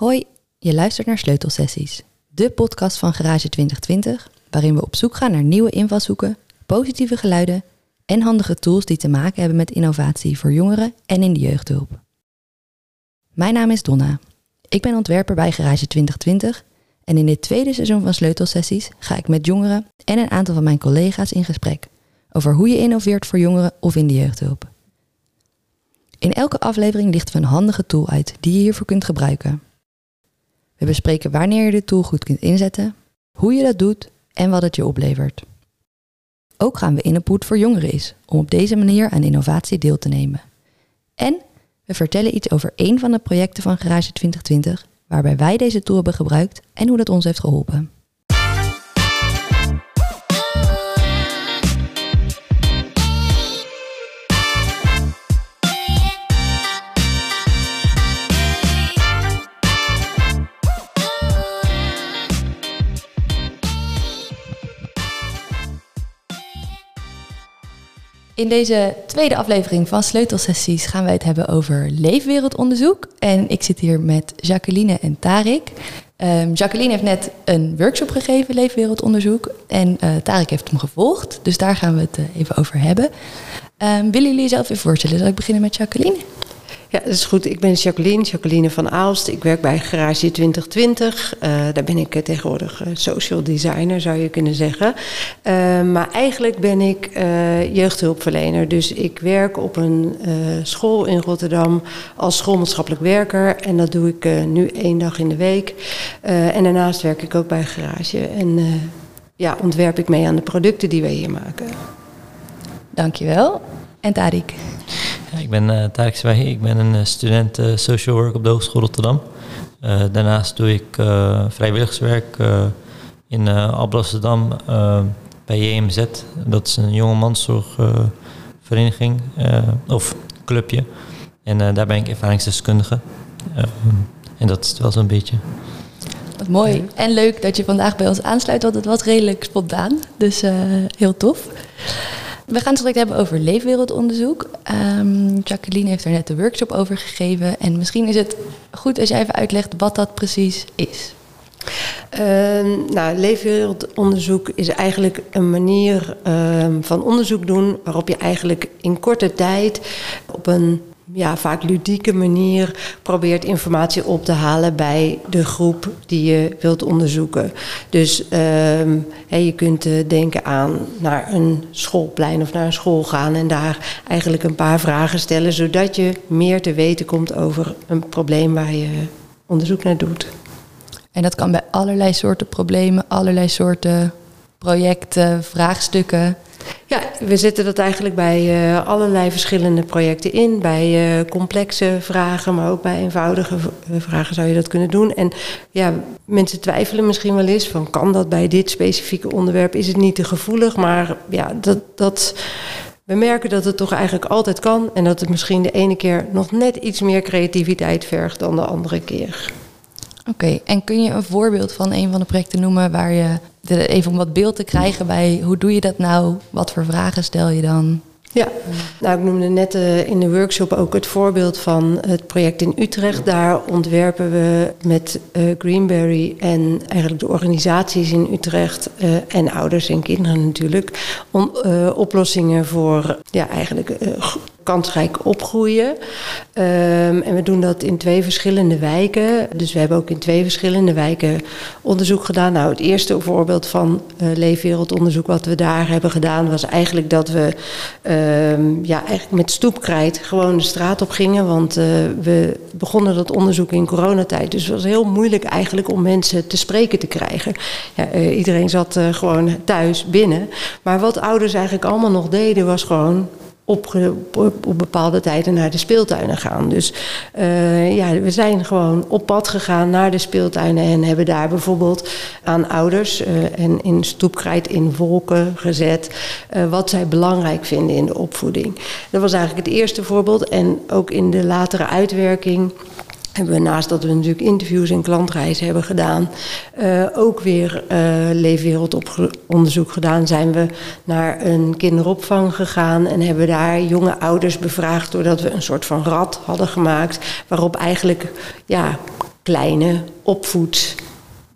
Hoi, je luistert naar Sleutelsessies, de podcast van Garage 2020, waarin we op zoek gaan naar nieuwe invalshoeken, positieve geluiden en handige tools die te maken hebben met innovatie voor jongeren en in de jeugdhulp. Mijn naam is Donna. Ik ben ontwerper bij Garage 2020 en in dit tweede seizoen van Sleutelsessies ga ik met jongeren en een aantal van mijn collega's in gesprek over hoe je innoveert voor jongeren of in de jeugdhulp. In elke aflevering lichten we een handige tool uit die je hiervoor kunt gebruiken. We bespreken wanneer je de tool goed kunt inzetten, hoe je dat doet en wat het je oplevert. Ook gaan we in een poet voor jongeren is om op deze manier aan innovatie deel te nemen. En we vertellen iets over één van de projecten van Garage 2020 waarbij wij deze tool hebben gebruikt en hoe dat ons heeft geholpen. In deze tweede aflevering van Sleutelsessies gaan wij het hebben over leefwereldonderzoek. En ik zit hier met Jacqueline en Tarik. Um, Jacqueline heeft net een workshop gegeven, leefwereldonderzoek. En uh, Tarik heeft hem gevolgd, dus daar gaan we het uh, even over hebben. Um, willen jullie jezelf even voorstellen? Zal ik beginnen met Jacqueline? Ja, dat is goed. Ik ben Jacqueline, Jacqueline van Aalst. Ik werk bij Garage 2020. Uh, daar ben ik tegenwoordig social designer, zou je kunnen zeggen. Maar eigenlijk ben ik jeugdhulpverlener. Dus ik werk op een school in Rotterdam als schoolmaatschappelijk werker. En dat doe ik nu één dag in de week. en daarnaast werk ik ook bij Garage. En ja, ontwerp ik mee aan de producten die wij hier maken. Dankjewel. En Tarik? Ja, ik ben uh, Tarek Zwahi, ik ben een student uh, social work op de Hogeschool Rotterdam. Uh, daarnaast doe ik vrijwilligerswerk in Alblasserdam bij JMZ. Dat is een jongemanszorgvereniging of clubje. En daar ben ik ervaringsdeskundige. en dat is het wel zo'n beetje. Wat mooi en leuk dat je vandaag bij ons aansluit, want het was redelijk spontaan. Dus heel tof. We gaan het direct hebben over leefwereldonderzoek. Um, Jacqueline heeft er net de workshop over gegeven. En misschien is het goed als jij even uitlegt wat dat precies is. Uh, nou, leefwereldonderzoek is eigenlijk een manier uh, van onderzoek doen waarop je eigenlijk in korte tijd op een ja, vaak ludieke manier probeert informatie op te halen bij de groep die je wilt onderzoeken. Dus um, je kunt uh, denken aan naar een schoolplein of naar een school gaan en daar eigenlijk een paar vragen stellen, zodat je meer te weten komt over een probleem waar je onderzoek naar doet. En dat kan bij allerlei soorten problemen, allerlei soorten projecten, vraagstukken. Ja, we zetten dat eigenlijk bij uh, allerlei verschillende projecten in. Bij uh, complexe vragen, maar ook bij eenvoudige vragen zou je dat kunnen doen. En ja, mensen twijfelen misschien wel eens van kan dat bij dit specifieke onderwerp? Is het niet te gevoelig? Maar ja, dat, dat, we merken dat het toch eigenlijk altijd kan. En dat het misschien de ene keer nog net iets meer creativiteit vergt dan de andere keer. Oké, en kun je een voorbeeld van een van de projecten noemen waar je even om wat beeld te krijgen bij hoe doe je dat nou? Wat voor vragen stel je dan? Ja, nou ik noemde net uh, in de workshop ook het voorbeeld van het project in Utrecht. Daar ontwerpen we met uh, Greenberry en eigenlijk de organisaties in Utrecht uh, en ouders en kinderen natuurlijk, om, oplossingen voor ja, eigenlijk kansrijk opgroeien. Um, en we doen dat in twee verschillende wijken. Dus we hebben ook in twee verschillende wijken onderzoek gedaan. Nou, het eerste voorbeeld van uh, leefwereldonderzoek wat we daar hebben gedaan... was eigenlijk dat we um, ja, eigenlijk met stoepkrijt gewoon de straat op gingen. Want uh, we begonnen dat onderzoek in coronatijd. Dus het was heel moeilijk eigenlijk om mensen te spreken te krijgen. Ja, uh, iedereen zat gewoon thuis binnen. Maar wat ouders eigenlijk allemaal nog deden was gewoon op, op, bepaalde tijden naar de speeltuinen gaan. Dus uh, ja, we zijn gewoon op pad gegaan naar de speeltuinen en hebben daar bijvoorbeeld aan ouders uh, en in stoepkrijt in wolken gezet uh, wat zij belangrijk vinden in de opvoeding. Dat was eigenlijk het eerste voorbeeld en ook in de latere uitwerking hebben we naast dat we natuurlijk interviews en klantreizen hebben gedaan, uh, ook weer uh, leefwereldonderzoek gedaan. Zijn we naar een kinderopvang gegaan en hebben daar jonge ouders bevraagd doordat we een soort van rad hadden gemaakt waarop eigenlijk ja, kleine opvoed.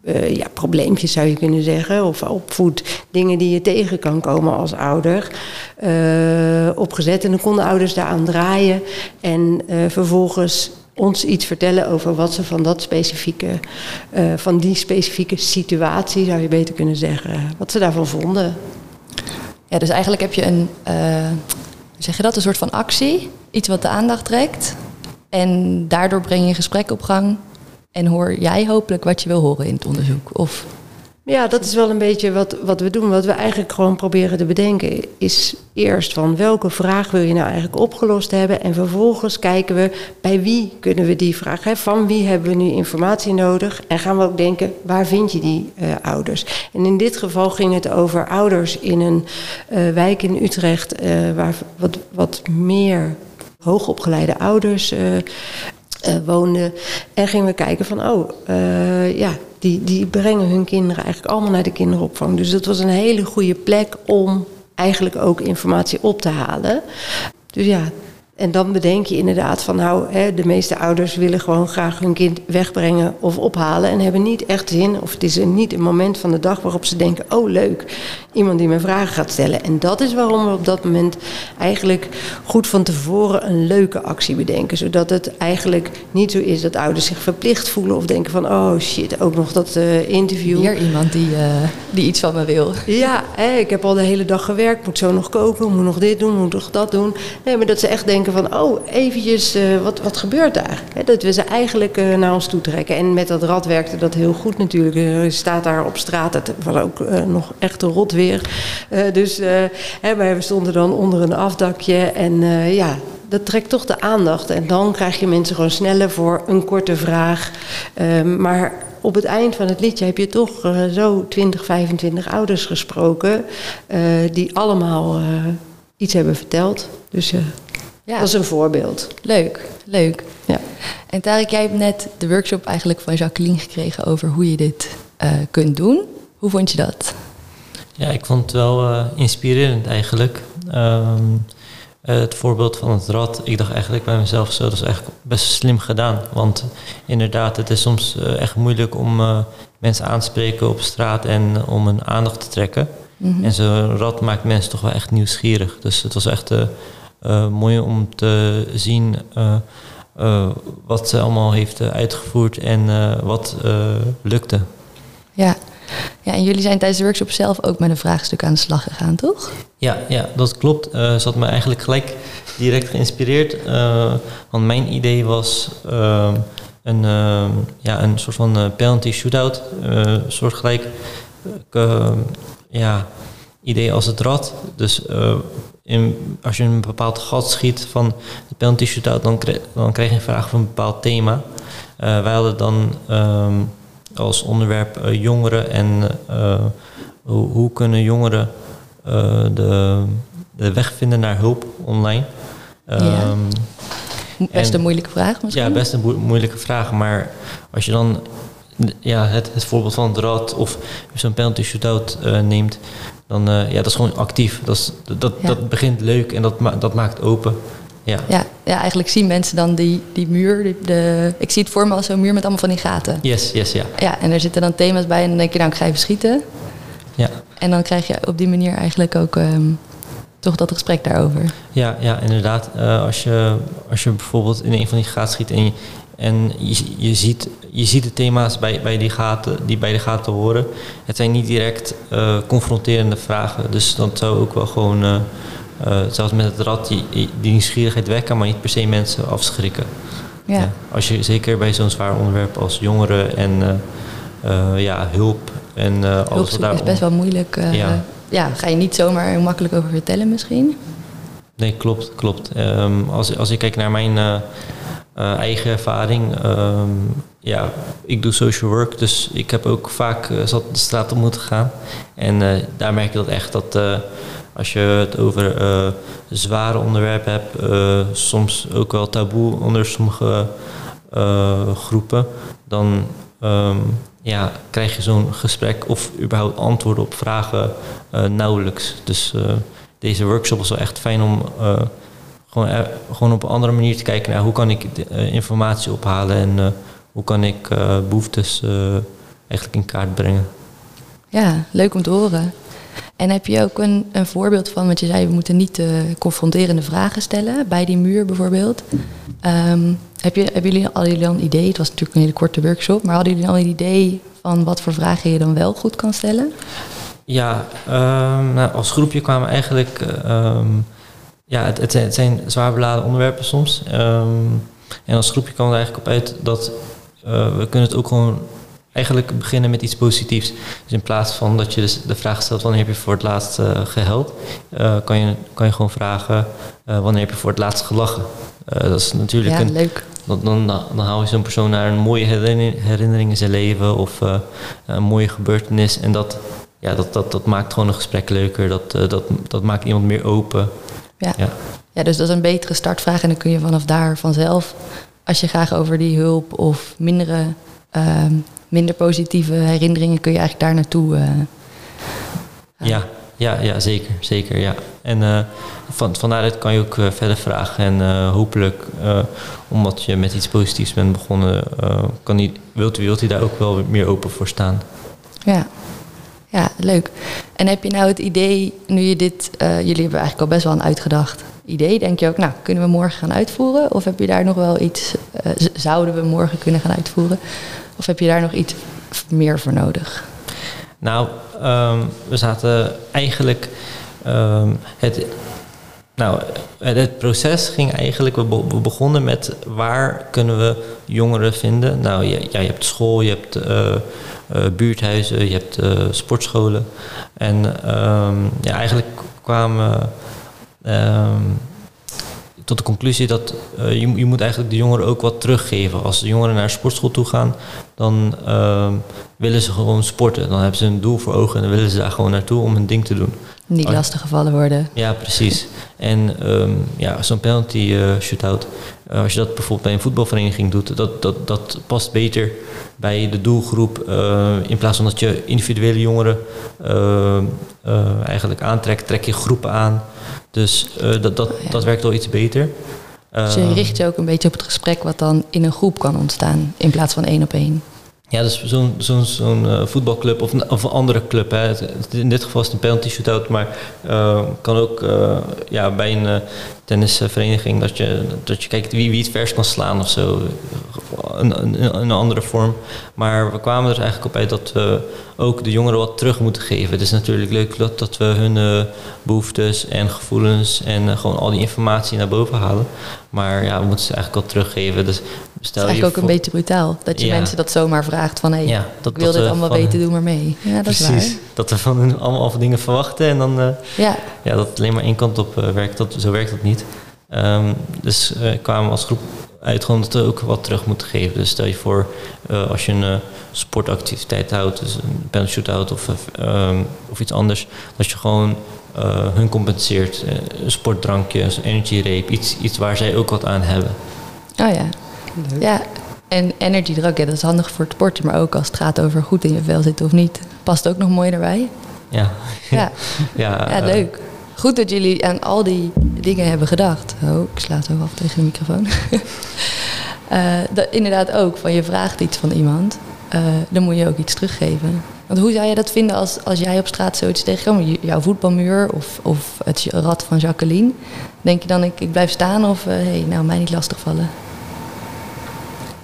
Uh, ja, probleempjes zou je kunnen zeggen. Of opvoed dingen die je tegen kan komen als ouder. Opgezet. En dan konden ouders daaraan draaien. En vervolgens ons iets vertellen over wat ze van dat specifieke, van die specifieke situatie, zou je beter kunnen zeggen, wat ze daarvan vonden. Ja, dus eigenlijk heb je een, zeg je dat, een soort van actie, iets wat de aandacht trekt. En daardoor breng je een gesprek op gang en hoor jij hopelijk wat je wil horen in het onderzoek. Of ja, dat is wel een beetje wat, wat we doen. Wat we eigenlijk gewoon proberen te bedenken is eerst van welke vraag wil je nou eigenlijk opgelost hebben. En vervolgens kijken we bij wie kunnen we die vraag hebben. Van wie hebben we nu informatie nodig? En gaan we ook denken, waar vind je die uh, ouders? En in dit geval ging het over ouders in een uh, wijk in Utrecht uh, waar wat, wat meer hoogopgeleide ouders uh, woonden. En gingen we kijken van, oh, uh, ja, die, die brengen hun kinderen eigenlijk allemaal naar de kinderopvang. Dus dat was een hele goede plek om eigenlijk ook informatie op te halen. Dus ja, en dan bedenk je inderdaad van nou, hè, de meeste ouders willen gewoon graag hun kind wegbrengen of ophalen en hebben niet echt zin, of het is er niet een moment van de dag waarop ze denken, oh leuk, iemand die me vragen gaat stellen. En dat is waarom we op dat moment eigenlijk goed van tevoren een leuke actie bedenken, zodat het eigenlijk niet zo is dat ouders zich verplicht voelen of denken van, oh shit, ook nog dat uh, interview. Hier iemand die, uh, die iets van me wil. Ja, hè, ik heb al de hele dag gewerkt, moet zo nog koken, moet nog dit doen, moet nog dat doen. Nee, maar dat ze echt denken van, oh, eventjes, uh, wat, wat gebeurt daar? dat we ze eigenlijk uh, naar ons toe trekken. En met dat rad werkte dat heel goed natuurlijk. Je staat daar op straat, het was ook nog echt een rot weer. dus hè, wij stonden dan onder een afdakje en ja, dat trekt toch de aandacht. En dan krijg je mensen gewoon sneller voor een korte vraag. Ehm, maar op het eind van het liedje heb je toch uh, zo 20, 25 ouders gesproken. Die allemaal iets hebben verteld. Dus ja. Dat is een voorbeeld. Leuk, leuk. Ja. En Tarek, jij hebt net de workshop eigenlijk van Jacqueline gekregen over hoe je dit uh, kunt doen. Hoe vond je dat? Ja, ik vond het wel uh, inspirerend eigenlijk. Um, uh, het voorbeeld van het rad, ik dacht eigenlijk bij mezelf zo, dat is eigenlijk best slim gedaan. Want inderdaad, het is soms echt moeilijk om mensen aan te spreken op straat en om hun aandacht te trekken. Mm -hmm. En zo'n rad maakt mensen toch wel echt nieuwsgierig. Dus het was echt uh, mooi om te zien uh, uh, wat ze allemaal heeft uitgevoerd en wat lukte. Ja. ja, en jullie zijn tijdens de workshop zelf ook met een vraagstuk aan de slag gegaan, toch? Ja, ja dat klopt. ze had me eigenlijk gelijk direct geïnspireerd. want mijn idee was een, ja, een soort van penalty shootout, soortgelijk ja, idee als het rad. Dus in, als je een bepaald gat schiet van de penalty shootout, dan, krijg, dan krijg je een vraag van een bepaald thema. Uh, wij hadden dan um, als onderwerp uh, jongeren en hoe, hoe, kunnen jongeren de, de weg vinden naar hulp online. Ja. Um, best en, een moeilijke vraag misschien? Ja, best een moeilijke vraag. Maar als je dan ja, het, het voorbeeld van het rad of zo'n penalty shootout neemt, dan uh, ja, dat is gewoon actief. Dat, is, dat, ja. dat begint leuk en dat, ma dat maakt open. Ja. Ja, ja, eigenlijk zien mensen dan die, die muur. Die, de, ik zie het voor me als zo'n muur met allemaal van die gaten. Yes, yes, ja. Ja, en er zitten dan thema's bij en dan denk je, nou, ik ga even schieten. Ja. En dan krijg je op die manier eigenlijk ook um, toch dat gesprek daarover. Ja, ja inderdaad. Uh, als, je, als je bijvoorbeeld in een van die gaten schiet en je, en je, je, ziet, je ziet de thema's bij, bij die, gaten, die bij de gaten horen. Het zijn niet direct uh, confronterende vragen. Dus dat zou ook wel gewoon, uh, uh, zelfs met het rad, die, die nieuwsgierigheid wekken, maar niet per se mensen afschrikken. Ja. ja als je zeker bij zo'n zwaar onderwerp als jongeren en ja, hulp en alles wat daar. is best wel moeilijk. ja. ja, ga je niet zomaar makkelijk over vertellen misschien? Nee, klopt, klopt. Um, als, als ik kijk naar mijn uh, eigen ervaring. Um, ja, ik doe social work, dus ik heb ook vaak uh, zat de straat op moeten gaan. En daar merk je dat echt dat als je het over zware onderwerpen hebt, soms ook wel taboe onder sommige groepen, dan um, ja, krijg je zo'n gesprek of überhaupt antwoorden op vragen nauwelijks. Dus deze workshop was wel echt fijn om gewoon, gewoon op een andere manier te kijken naar hoe kan ik uh, informatie ophalen en hoe kan ik behoeftes eigenlijk in kaart brengen. Ja, leuk om te horen. En heb je ook een, een voorbeeld van, want je zei we moeten niet confronterende vragen stellen, bij die muur bijvoorbeeld. Um, heb je, hebben jullie, al jullie een idee, het was natuurlijk een hele korte workshop, maar hadden jullie al een idee van wat voor vragen je dan wel goed kan stellen? Ja, um, nou, als groepje kwamen eigenlijk, um, ja, het, het, zijn zwaar beladen onderwerpen soms. en als groepje kwam er eigenlijk op uit dat uh, we kunnen het ook gewoon eigenlijk beginnen met iets positiefs. Dus in plaats van dat je dus de vraag stelt wanneer heb je voor het laatst uh, geheld, uh, kan, je, kan je gewoon vragen wanneer heb je voor het laatst gelachen. dat is natuurlijk ja, een, leuk. Dan, dan, dan haal je zo'n persoon naar een mooie herinnering in zijn leven of een mooie gebeurtenis. En dat, ja, dat, dat, dat maakt gewoon een gesprek leuker. Dat, dat, dat maakt iemand meer open. Ja. ja. Ja. dus dat is een betere startvraag. En dan kun je vanaf daar vanzelf, als je graag over die hulp of mindere ehm, minder positieve herinneringen kun je eigenlijk daar naartoe. Uh, ja, ja, ja, zeker. zeker ja. En uh, van, van daaruit kan je ook verder vragen. En hopelijk, omdat je met iets positiefs bent begonnen, kan die, wilt, wilt hij daar ook wel meer open voor staan. Ja. Ja, leuk. En heb je nou het idee, nu je dit, jullie hebben eigenlijk al best wel een uitgedacht idee, denk je ook, nou, kunnen we morgen gaan uitvoeren? Of heb je daar nog wel iets, zouden we morgen kunnen gaan uitvoeren? Of heb je daar nog iets meer voor nodig? Nou, ehm, we zaten eigenlijk. Um, het, nou, het proces ging eigenlijk. We, begonnen met waar kunnen we jongeren vinden? Nou, ja, je hebt school, je hebt uh, uh, buurthuizen, je hebt uh, sportscholen. En um, ja, eigenlijk kwamen tot de conclusie dat uh, je, je moet eigenlijk de jongeren ook wat teruggeven. Als de jongeren naar een sportschool toe gaan, dan uh, willen ze gewoon sporten. Dan hebben ze een doel voor ogen en dan willen ze daar gewoon naartoe om hun ding te doen. Niet lastig gevallen worden. Ja, precies. En um, ja, zo'n penalty uh, shootout, uh, als je dat bijvoorbeeld bij een voetbalvereniging doet, dat, dat, dat past beter bij de doelgroep. Uh, in plaats van dat je individuele jongeren eigenlijk aantrekt, trek je groepen aan. Dus uh, dat, dat, oh, ja. dat werkt wel iets beter. Dus je ehm, richt je ook een beetje op het gesprek wat dan in een groep kan ontstaan, in plaats van één op één. Ja, dus zo'n zo'n zo'n uh, voetbalclub of, of een andere club. Hè. In dit geval is het een penalty shootout, maar uh, kan ook uh, ja, bij een tennisvereniging dat je, dat je kijkt wie, wie het vers kan slaan of zo. Een, een, een, andere vorm. Maar we kwamen er eigenlijk op uit dat we ook de jongeren wat terug moeten geven. Het is natuurlijk leuk dat, dat we hun behoeftes en gevoelens en gewoon al die informatie naar boven halen. Maar ja, we moeten ze eigenlijk wel teruggeven. Dus stel het is eigenlijk ook een beetje brutaal. Dat je mensen dat zomaar vraagt van... hé, hey, ja, ik wil dit allemaal weten, doe maar mee. Ja, dat precies, is waar. Dat we van hun allemaal dingen verwachten en dan... Uh, ja. ja, dat alleen maar één kant op werkt. Dat, zo werkt dat niet. Um, dus uh, kwamen we als groep uit gewoon dat we ook wat terug moeten geven. Dus stel je voor, als je een sportactiviteit houdt... dus een penalty shootout of, um, of iets anders... dat je gewoon uh, hun compenseert. Uh, sportdrankjes, energiereep, iets, iets waar zij ook wat aan hebben. Oh ja. Ja, en energiedrank, ja, dat is handig voor het sporten, maar ook als het gaat over goed in je vel zitten of niet. Past ook nog mooi erbij. Ja. Ja, ja, ja leuk. Goed dat jullie aan al die dingen hebben gedacht. Oh, ik sla zo af tegen de microfoon. uh, dat, inderdaad ook, van je vraagt iets van iemand, dan moet je ook iets teruggeven. Want hoe zou jij dat vinden als, als jij op straat zoiets tegenkomt? Jouw voetbalmuur of, of het rad van Jacqueline. Denk je dan, ik, ik blijf staan of hé, hey, nou, mij niet lastigvallen?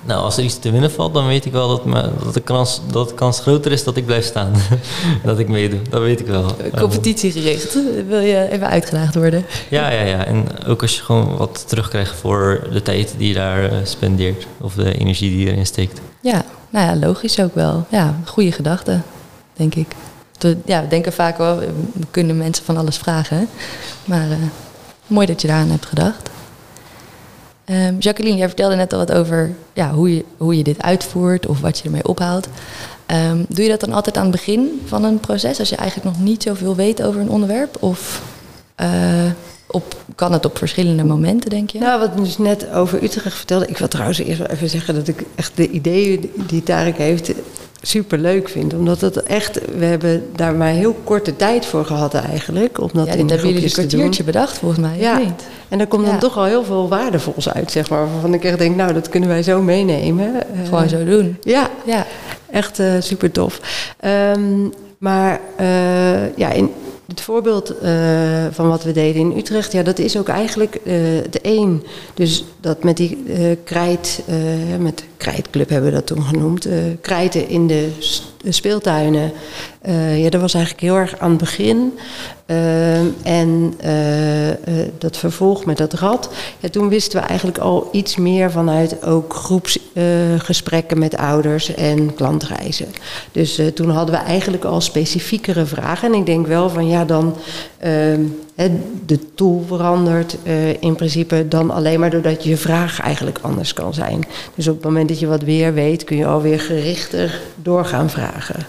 Nou, als er iets te winnen valt, dan weet ik wel dat, me, dat, de, kans, dat de kans groter is dat ik blijf staan. dat ik meedoe, dat weet ik wel. Competitiegericht, wil je even uitgedaagd worden? ja, ja, ja. En ook als je gewoon wat terugkrijgt voor de tijd die je daar uh, spendeert. Of de energie die je erin steekt. Ja, nou ja, logisch ook wel. Ja, goede gedachte, denk ik. Ja, we denken vaak wel, we kunnen mensen van alles vragen. Maar uh, mooi dat je daaraan hebt gedacht. Um, Jacqueline, jij vertelde net al wat over ja, hoe, je, hoe je dit uitvoert of wat je ermee ophaalt. Um, doe je dat dan altijd aan het begin van een proces, als je eigenlijk nog niet zoveel weet over een onderwerp? Of uh, op, kan het op verschillende momenten, denk je? Nou, wat ik dus net over Utrecht vertelde. Ik wil trouwens eerst wel even zeggen dat ik echt de ideeën die Tarek heeft super leuk vind. Omdat het echt, we hebben daar maar heel korte tijd voor gehad eigenlijk. Om dat ja, in hebben jullie een kwartiertje bedacht volgens mij. Ja. Niet? En daar komt dan toch al heel veel waardevols uit, zeg maar. Waarvan ik echt denk, nou, dat kunnen wij zo meenemen. Eh, Gewoon zo doen. Ja, Ja. echt eh, super tof. Ehm, maar eh, ja, in het voorbeeld eh, van wat we deden in Utrecht, ja, dat is ook eigenlijk eh de één. Dus dat met die eh, krijt, met krijtclub hebben we dat toen genoemd, eh, krijten in de, speeltuinen. Eh, ja, dat was eigenlijk heel erg aan het begin. En eh, eh, dat vervolg met dat rad. Ja, toen wisten we eigenlijk al iets meer vanuit ook groepsgesprekken met ouders en klantreizen. Dus toen hadden we eigenlijk al specifiekere vragen. En ik denk wel van ja, dan ehm, de tool verandert eh, in principe dan alleen maar doordat je vraag eigenlijk anders kan zijn. Dus op het moment dat je wat weer weet, kun je alweer gerichter doorgaan vragen.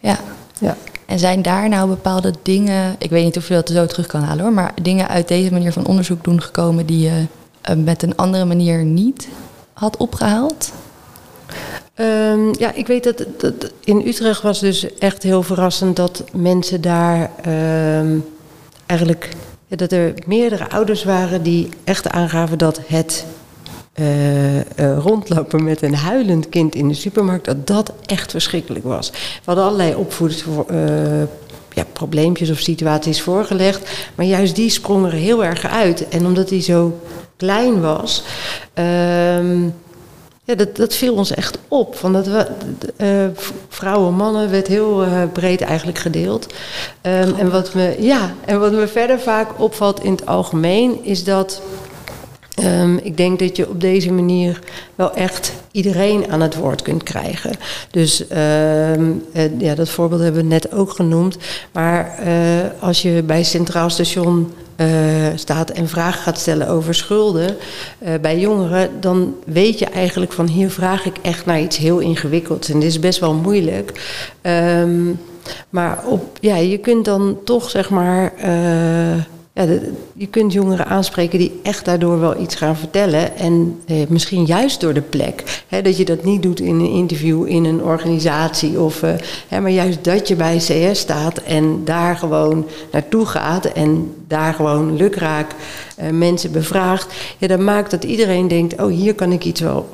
ja. Ja. En zijn daar nou bepaalde dingen, ik weet niet of je dat zo terug kan halen hoor, maar dingen uit deze manier van onderzoek doen gekomen die je eh, met een andere manier niet had opgehaald? Ehm, ja, ik weet dat, dat in Utrecht was dus echt heel verrassend dat mensen daar ehm, eigenlijk dat er meerdere ouders waren die echt aangaven dat het eh, rondlopen met een huilend kind in de supermarkt, dat dat echt verschrikkelijk was. We hadden allerlei opvoeders eh, ja, probleempjes of situaties voorgelegd, maar juist die sprong er heel erg uit. En omdat hij zo klein was. ehm, ja, dat, dat viel ons echt op. Van dat we, eh, vrouwen, mannen werd heel eh, breed eigenlijk gedeeld. Ehm, en, wat me, ja, en wat me verder vaak opvalt in het algemeen is dat. ehm, ik denk dat je op deze manier wel echt iedereen aan het woord kunt krijgen. Dus ehm, eh, ja, dat voorbeeld hebben we net ook genoemd. Maar als je bij Centraal Station staat en vragen gaat stellen over schulden eh, bij jongeren, dan weet je eigenlijk van hier vraag ik echt naar iets heel ingewikkelds. En dit is best wel moeilijk. Ehm, maar op, ja, je kunt dan toch zeg maar. Ja, je kunt jongeren aanspreken die echt daardoor wel iets gaan vertellen. En eh, misschien juist door de plek. Hè, dat je dat niet doet in een interview in een organisatie. Of, eh, hè, maar juist dat je bij CS staat en daar gewoon naartoe gaat. En daar gewoon lukraak eh, mensen bevraagt. Ja, dat maakt dat iedereen denkt: oh, hier kan ik iets wel,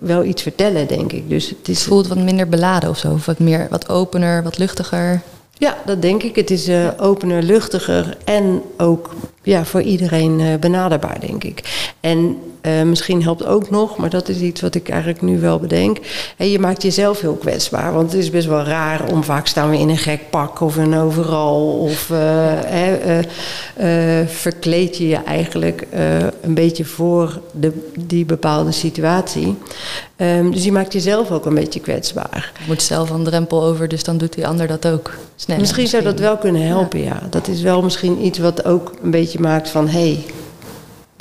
wel iets vertellen, denk ik. Dus het Het is voelt wat minder beladen of zo, of wat meer, wat opener, wat luchtiger. Ja, dat denk ik. Het is eh, opener, luchtiger en ook ja, voor iedereen eh, benaderbaar, denk ik. En eh, misschien helpt ook nog, maar dat is iets wat ik eigenlijk nu wel bedenk. Je maakt jezelf heel kwetsbaar, want het is best wel raar om vaak staan we in een gek pak of een overal of eh, eh, verkleed je je eigenlijk een beetje voor de, die bepaalde situatie. Ehm, dus je maakt jezelf ook een beetje kwetsbaar. Je moet zelf een drempel over, dus dan doet die ander dat ook sneller. Misschien zou dat wel kunnen helpen, ja. Dat is wel misschien iets wat ook een beetje maakt van... hé, hey,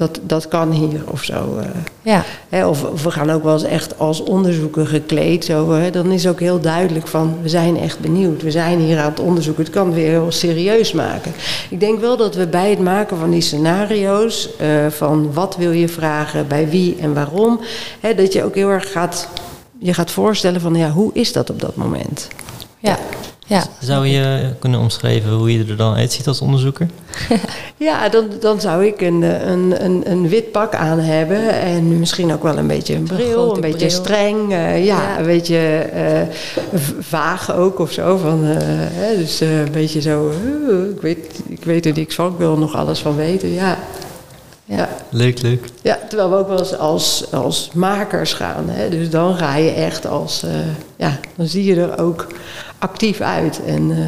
dat, dat kan hier of zo. eh. Ja, Hè, of, of we gaan ook wel eens echt als onderzoeker gekleed. Zo, hè. Dan is ook heel duidelijk van, we zijn echt benieuwd. We zijn hier aan het onderzoeken. Het kan weer heel serieus maken. Ik denk wel dat we bij het maken van die scenario's... eh, van wat wil je vragen, bij wie en waarom... Hè, dat je ook heel erg gaat, je gaat voorstellen van, ja, hoe is dat op dat moment? ja, ja. Zou je kunnen omschrijven hoe je er dan uitziet als onderzoeker? Ja, dan, dan zou ik een, een, een, een wit pak aan hebben. En misschien ook wel een beetje een bril, een beetje bril. streng. eh, ja, Ja. een beetje eh, v- vaag ook of zo. Van, eh, hè, dus eh, een beetje zo, ik, weet, ik weet er niks van, ik wil er nog alles van weten. Ja. Ja. Ja. Leuk, leuk. Ja, terwijl we ook wel eens als, als makers gaan. Hè? Dus dan ga je echt als, eh, ja, dan zie je er ook actief uit. En, eh,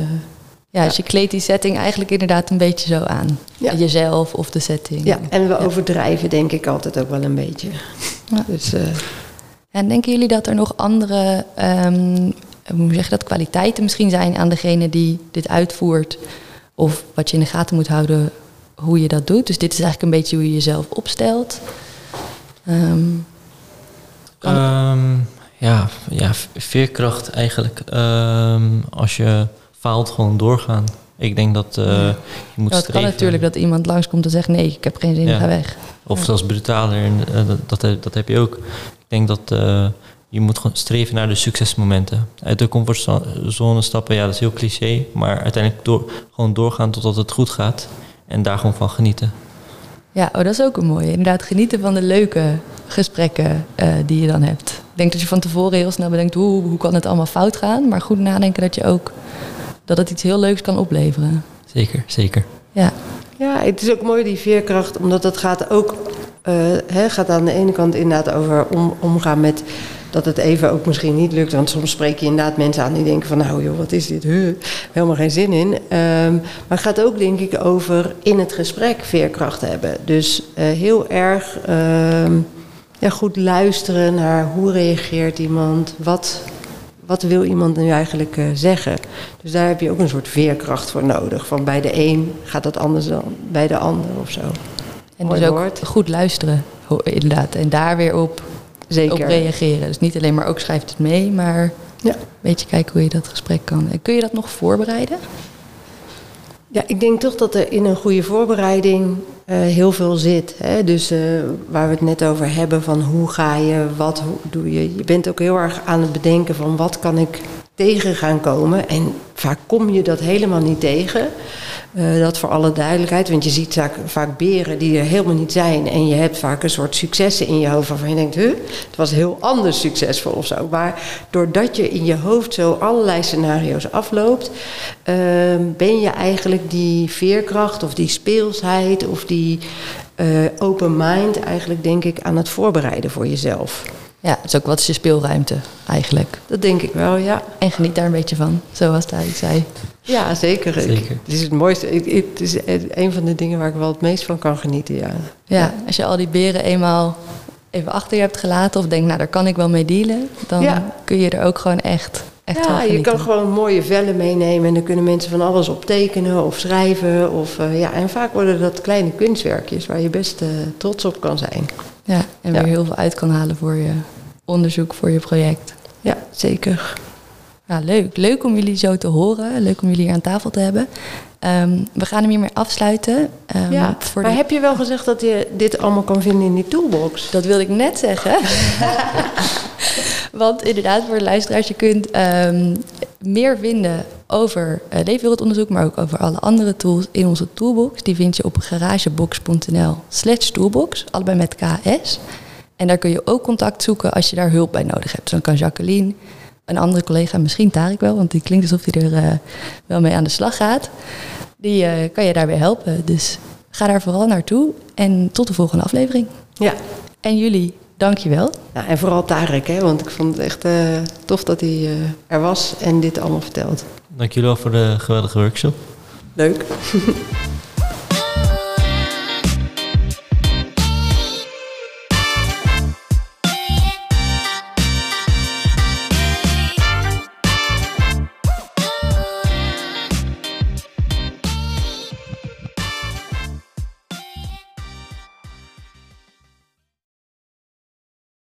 Ja, dus je kleedt die setting eigenlijk inderdaad een beetje zo aan. Ja. Jezelf of de setting. ja, en we overdrijven denk ik altijd ook wel een beetje. Ja. Dus, eh, En denken jullie dat er nog andere, ehm, hoe zeg je dat, kwaliteiten misschien zijn aan degene die dit uitvoert? Of wat je in de gaten moet houden hoe je dat doet? Dus dit is eigenlijk een beetje hoe je jezelf opstelt. Ehm, Kan- Ehm, ja, ja, veerkracht eigenlijk. Ehm, als je faalt, gewoon doorgaan. Ik denk dat eh, je moet ja, het streven. kan natuurlijk dat iemand langskomt en zegt nee, ik heb geen zin, Ja. ga weg. Of Ja. zelfs brutaler, en, eh, dat, dat, heb- dat heb je ook. Ik denk dat eh, je moet gewoon streven naar de succesmomenten. Uit de comfortzone stappen, ja, dat is heel cliché. Maar uiteindelijk door, gewoon doorgaan totdat het goed gaat. En daar gewoon van genieten. Ja, oh, dat is ook een mooie. Inderdaad, genieten van de leuke gesprekken uh, die je dan hebt. Ik denk dat je van tevoren heel snel bedenkt, hoe, hoe kan het allemaal fout gaan? Maar goed nadenken dat je ook dat het iets heel leuks kan opleveren. Zeker, zeker. Ja. Ja, het is ook mooi die veerkracht, omdat het gaat ook uh, hè, gaat aan de ene kant inderdaad over om, omgaan met dat het even ook misschien niet lukt. Want soms spreek je inderdaad mensen aan die denken van nou joh, wat is dit? Huh, helemaal geen zin in. Um, maar het gaat ook denk ik over in het gesprek veerkracht hebben. Dus uh, heel erg uh, ja, goed luisteren naar hoe reageert iemand, wat, wat wil iemand nu eigenlijk uh, zeggen. Dus daar heb je ook een soort veerkracht voor nodig. Van bij de een gaat dat anders dan bij de ander of zo. En dus ook goed luisteren, inderdaad. En daar weer op, Zeker. op reageren. Dus niet alleen maar ook schrijft het mee, maar ja. een beetje kijken hoe je dat gesprek kan. En kun je dat nog voorbereiden? Ja, ik denk toch dat er in een goede voorbereiding uh, heel veel zit. Hè? Dus uh, waar we het net over hebben van hoe ga je, wat hoe doe je. Je bent ook heel erg aan het bedenken van wat kan ik tegen gaan komen. En vaak kom je dat helemaal niet tegen. Uh, dat voor alle duidelijkheid. Want je ziet vaak, beren die er helemaal niet zijn. En je hebt vaak een soort successen in je hoofd waarvan je denkt, huh, het was heel anders succesvol of zo. Maar doordat je in je hoofd zo allerlei scenario's afloopt, uh, ben je eigenlijk die veerkracht of die speelsheid of die uh, open mind eigenlijk denk ik aan het voorbereiden voor jezelf. Ja, het is ook wat is je speelruimte eigenlijk. Dat denk ik wel, ja. En geniet daar een beetje van, zoals hij zei. Ja, zeker. zeker. het is het mooiste. Het is een van de dingen waar ik wel het meest van kan genieten, ja. Ja, als je al die beren eenmaal even achter je hebt gelaten... of denkt, nou, daar kan ik wel mee dealen... dan kun je er ook gewoon echt, echt Ja, je kan gewoon mooie vellen meenemen... en dan kunnen mensen van alles op tekenen of schrijven. Of, uh, ja, en vaak worden dat kleine kunstwerkjes... waar je best uh, trots op kan zijn. Ja, en weer heel veel uit kan halen voor je onderzoek, voor je project. Ja, zeker. Ja, leuk. Leuk om jullie zo te horen. Leuk om jullie hier aan tafel te hebben. Um, we gaan hem hiermee afsluiten. Um, ja, voor maar de... heb je wel gezegd dat je dit allemaal kan vinden in die toolbox? Dat wilde ik net zeggen. Want inderdaad, voor de luisteraars, je kunt um, meer vinden over uh, leefwereldonderzoek, maar ook over alle andere tools in onze toolbox. Die vind je op garagebox.nl slash toolbox, allebei met KS. En daar kun je ook contact zoeken als je daar hulp bij nodig hebt. Dus dan kan Jacqueline, een andere collega, misschien Tarik wel, want die klinkt alsof hij er uh, wel mee aan de slag gaat. Die uh, kan je daarbij helpen. Dus ga daar vooral naartoe en tot de volgende aflevering. Ja. En jullie, dankjewel. Ja, en vooral Tarek, hè, want ik vond het echt uh, tof dat hij er was en dit allemaal vertelt. Dank jullie wel voor de geweldige workshop. Leuk.